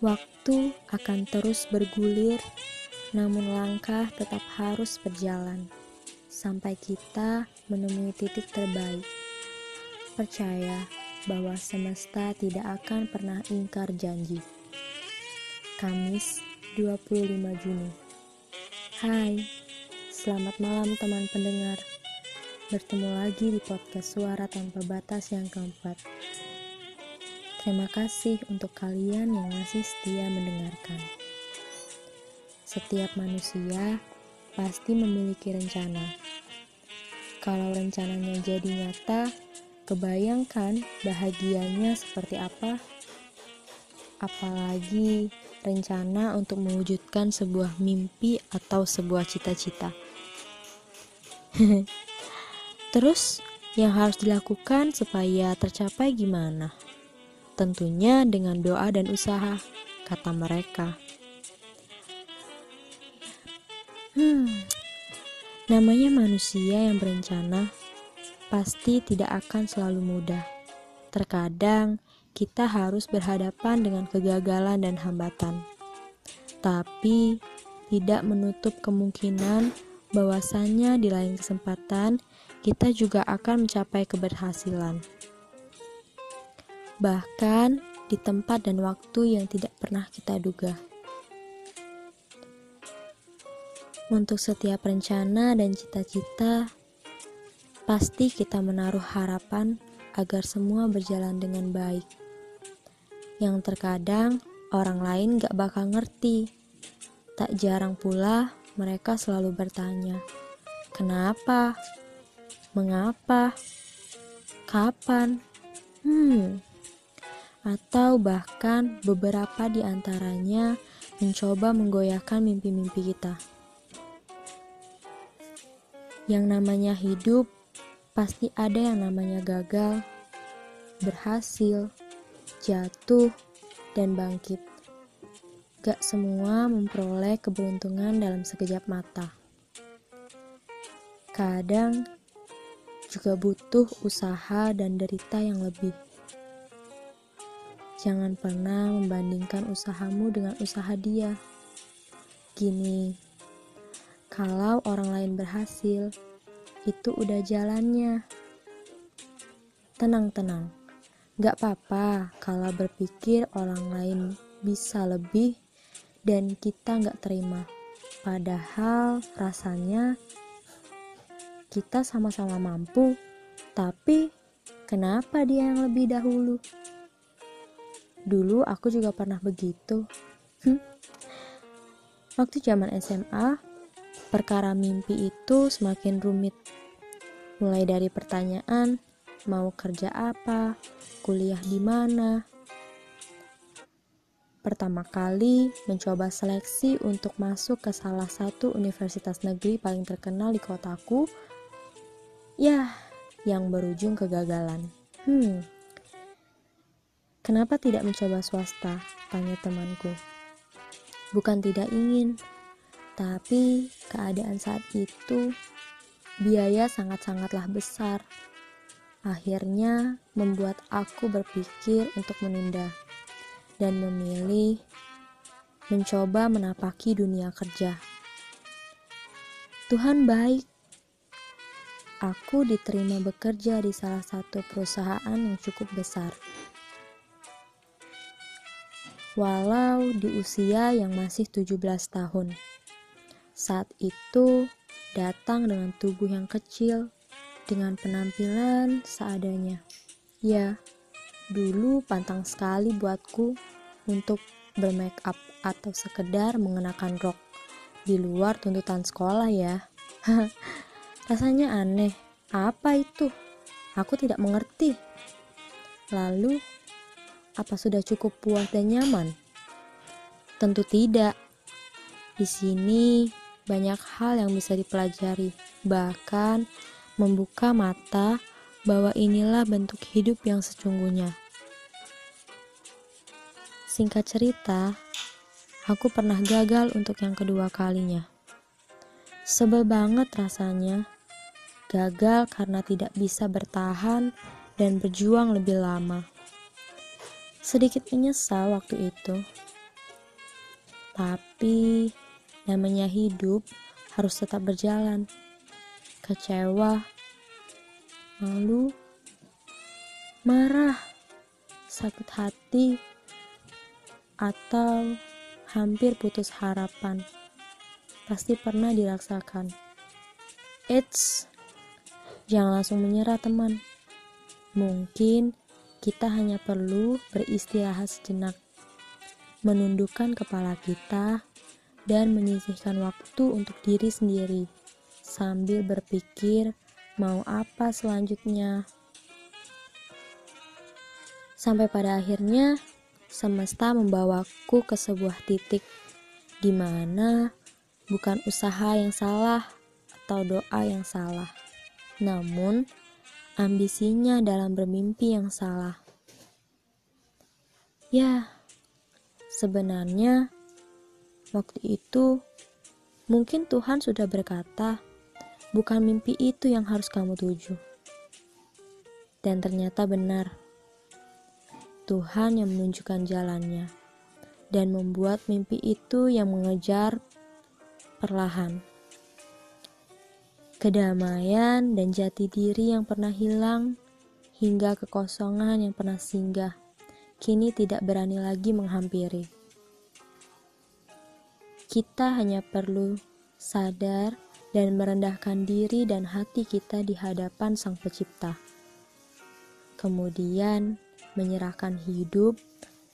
Waktu akan terus bergulir, namun langkah tetap harus berjalan sampai kita menemui titik terbaik. Percaya bahwa semesta tidak akan pernah ingkar janji. Kamis 25 Juni Hai, selamat malam teman pendengar. Bertemu lagi di podcast Suara Tanpa Batas yang keempat. Terima kasih untuk kalian yang masih setia mendengarkan. Setiap manusia pasti memiliki rencana. Kalau rencananya jadi nyata, kebayangkan bahagianya seperti apa? Apalagi rencana untuk mewujudkan sebuah mimpi atau sebuah cita-cita. Terus, yang harus dilakukan supaya tercapai gimana? Tentunya dengan doa dan usaha, kata mereka. Hmm, namanya manusia yang berencana pasti tidak akan selalu mudah. Terkadang kita harus berhadapan dengan kegagalan dan hambatan, tapi tidak menutup kemungkinan bahwasannya di lain kesempatan kita juga akan mencapai keberhasilan bahkan di tempat dan waktu yang tidak pernah kita duga. Untuk setiap rencana dan cita-cita, pasti kita menaruh harapan agar semua berjalan dengan baik. Yang terkadang orang lain gak bakal ngerti. Tak jarang pula mereka selalu bertanya, "Kenapa? Mengapa? Kapan?" Hmm, atau bahkan beberapa di antaranya mencoba menggoyahkan mimpi-mimpi kita. Yang namanya hidup, pasti ada yang namanya gagal, berhasil, jatuh, dan bangkit. Gak semua memperoleh keberuntungan dalam sekejap mata. Kadang juga butuh usaha dan derita yang lebih. Jangan pernah membandingkan usahamu dengan usaha dia. Gini, kalau orang lain berhasil, itu udah jalannya. Tenang-tenang, gak apa-apa kalau berpikir orang lain bisa lebih dan kita gak terima. Padahal rasanya kita sama-sama mampu, tapi kenapa dia yang lebih dahulu? Dulu aku juga pernah begitu. Hm. Waktu zaman SMA, perkara mimpi itu semakin rumit. Mulai dari pertanyaan, mau kerja apa, kuliah di mana. Pertama kali mencoba seleksi untuk masuk ke salah satu universitas negeri paling terkenal di kotaku. Ya, yang berujung kegagalan. Hmm, Kenapa tidak mencoba swasta? Tanya temanku. Bukan tidak ingin, tapi keadaan saat itu biaya sangat-sangatlah besar. Akhirnya membuat aku berpikir untuk menunda dan memilih mencoba menapaki dunia kerja. Tuhan baik. Aku diterima bekerja di salah satu perusahaan yang cukup besar walau di usia yang masih 17 tahun. Saat itu datang dengan tubuh yang kecil, dengan penampilan seadanya. Ya, dulu pantang sekali buatku untuk bermake up atau sekedar mengenakan rok di luar tuntutan sekolah ya. Rasanya aneh. Apa itu? Aku tidak mengerti. Lalu apa sudah cukup puas dan nyaman? Tentu tidak. Di sini banyak hal yang bisa dipelajari, bahkan membuka mata bahwa inilah bentuk hidup yang sesungguhnya. Singkat cerita, aku pernah gagal untuk yang kedua kalinya. Sebel banget rasanya. Gagal karena tidak bisa bertahan dan berjuang lebih lama Sedikit menyesal waktu itu. Tapi namanya hidup harus tetap berjalan. Kecewa, malu, marah, sakit hati, atau hampir putus harapan. Pasti pernah dirasakan. Eits, jangan langsung menyerah teman. Mungkin kita hanya perlu beristirahat sejenak, menundukkan kepala kita, dan menyisihkan waktu untuk diri sendiri sambil berpikir mau apa selanjutnya. Sampai pada akhirnya, semesta membawaku ke sebuah titik di mana bukan usaha yang salah atau doa yang salah, namun ambisinya dalam bermimpi yang salah. Ya, sebenarnya waktu itu mungkin Tuhan sudah berkata, bukan mimpi itu yang harus kamu tuju. Dan ternyata benar. Tuhan yang menunjukkan jalannya dan membuat mimpi itu yang mengejar perlahan. Kedamaian dan jati diri yang pernah hilang hingga kekosongan yang pernah singgah kini tidak berani lagi menghampiri. Kita hanya perlu sadar dan merendahkan diri dan hati kita di hadapan Sang Pencipta. Kemudian, menyerahkan hidup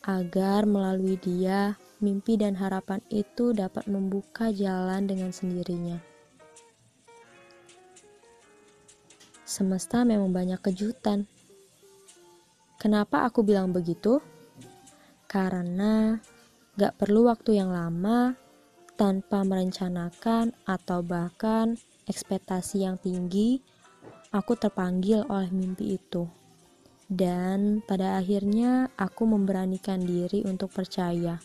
agar melalui dia mimpi dan harapan itu dapat membuka jalan dengan sendirinya. Semesta memang banyak kejutan. Kenapa aku bilang begitu? Karena gak perlu waktu yang lama tanpa merencanakan atau bahkan ekspektasi yang tinggi, aku terpanggil oleh mimpi itu. Dan pada akhirnya aku memberanikan diri untuk percaya.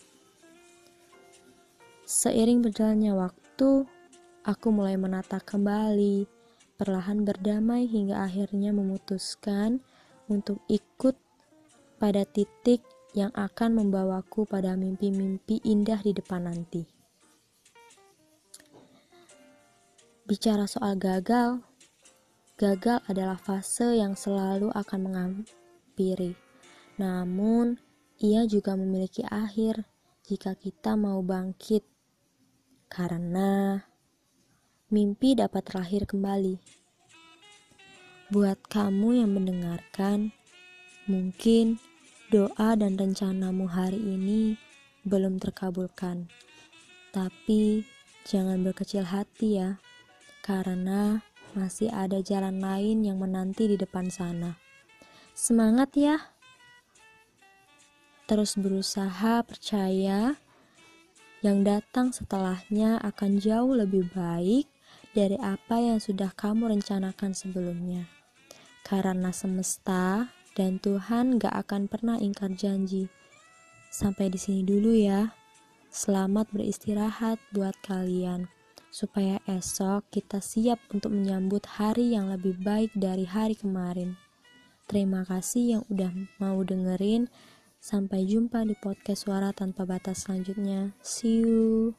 Seiring berjalannya waktu, aku mulai menata kembali, perlahan berdamai hingga akhirnya memutuskan untuk ikut pada titik yang akan membawaku pada mimpi-mimpi indah di depan nanti. Bicara soal gagal, Gagal adalah fase yang selalu akan menghampiri. Namun, ia juga memiliki akhir jika kita mau bangkit. Karena mimpi dapat terlahir kembali. Buat kamu yang mendengarkan, mungkin doa dan rencanamu hari ini belum terkabulkan. Tapi jangan berkecil hati ya, karena masih ada jalan lain yang menanti di depan sana. Semangat ya! Terus berusaha percaya yang datang setelahnya akan jauh lebih baik dari apa yang sudah kamu rencanakan sebelumnya. Karena semesta dan Tuhan gak akan pernah ingkar janji. Sampai di sini dulu ya. Selamat beristirahat buat kalian supaya esok kita siap untuk menyambut hari yang lebih baik dari hari kemarin. Terima kasih yang udah mau dengerin. Sampai jumpa di podcast Suara Tanpa Batas selanjutnya. See you.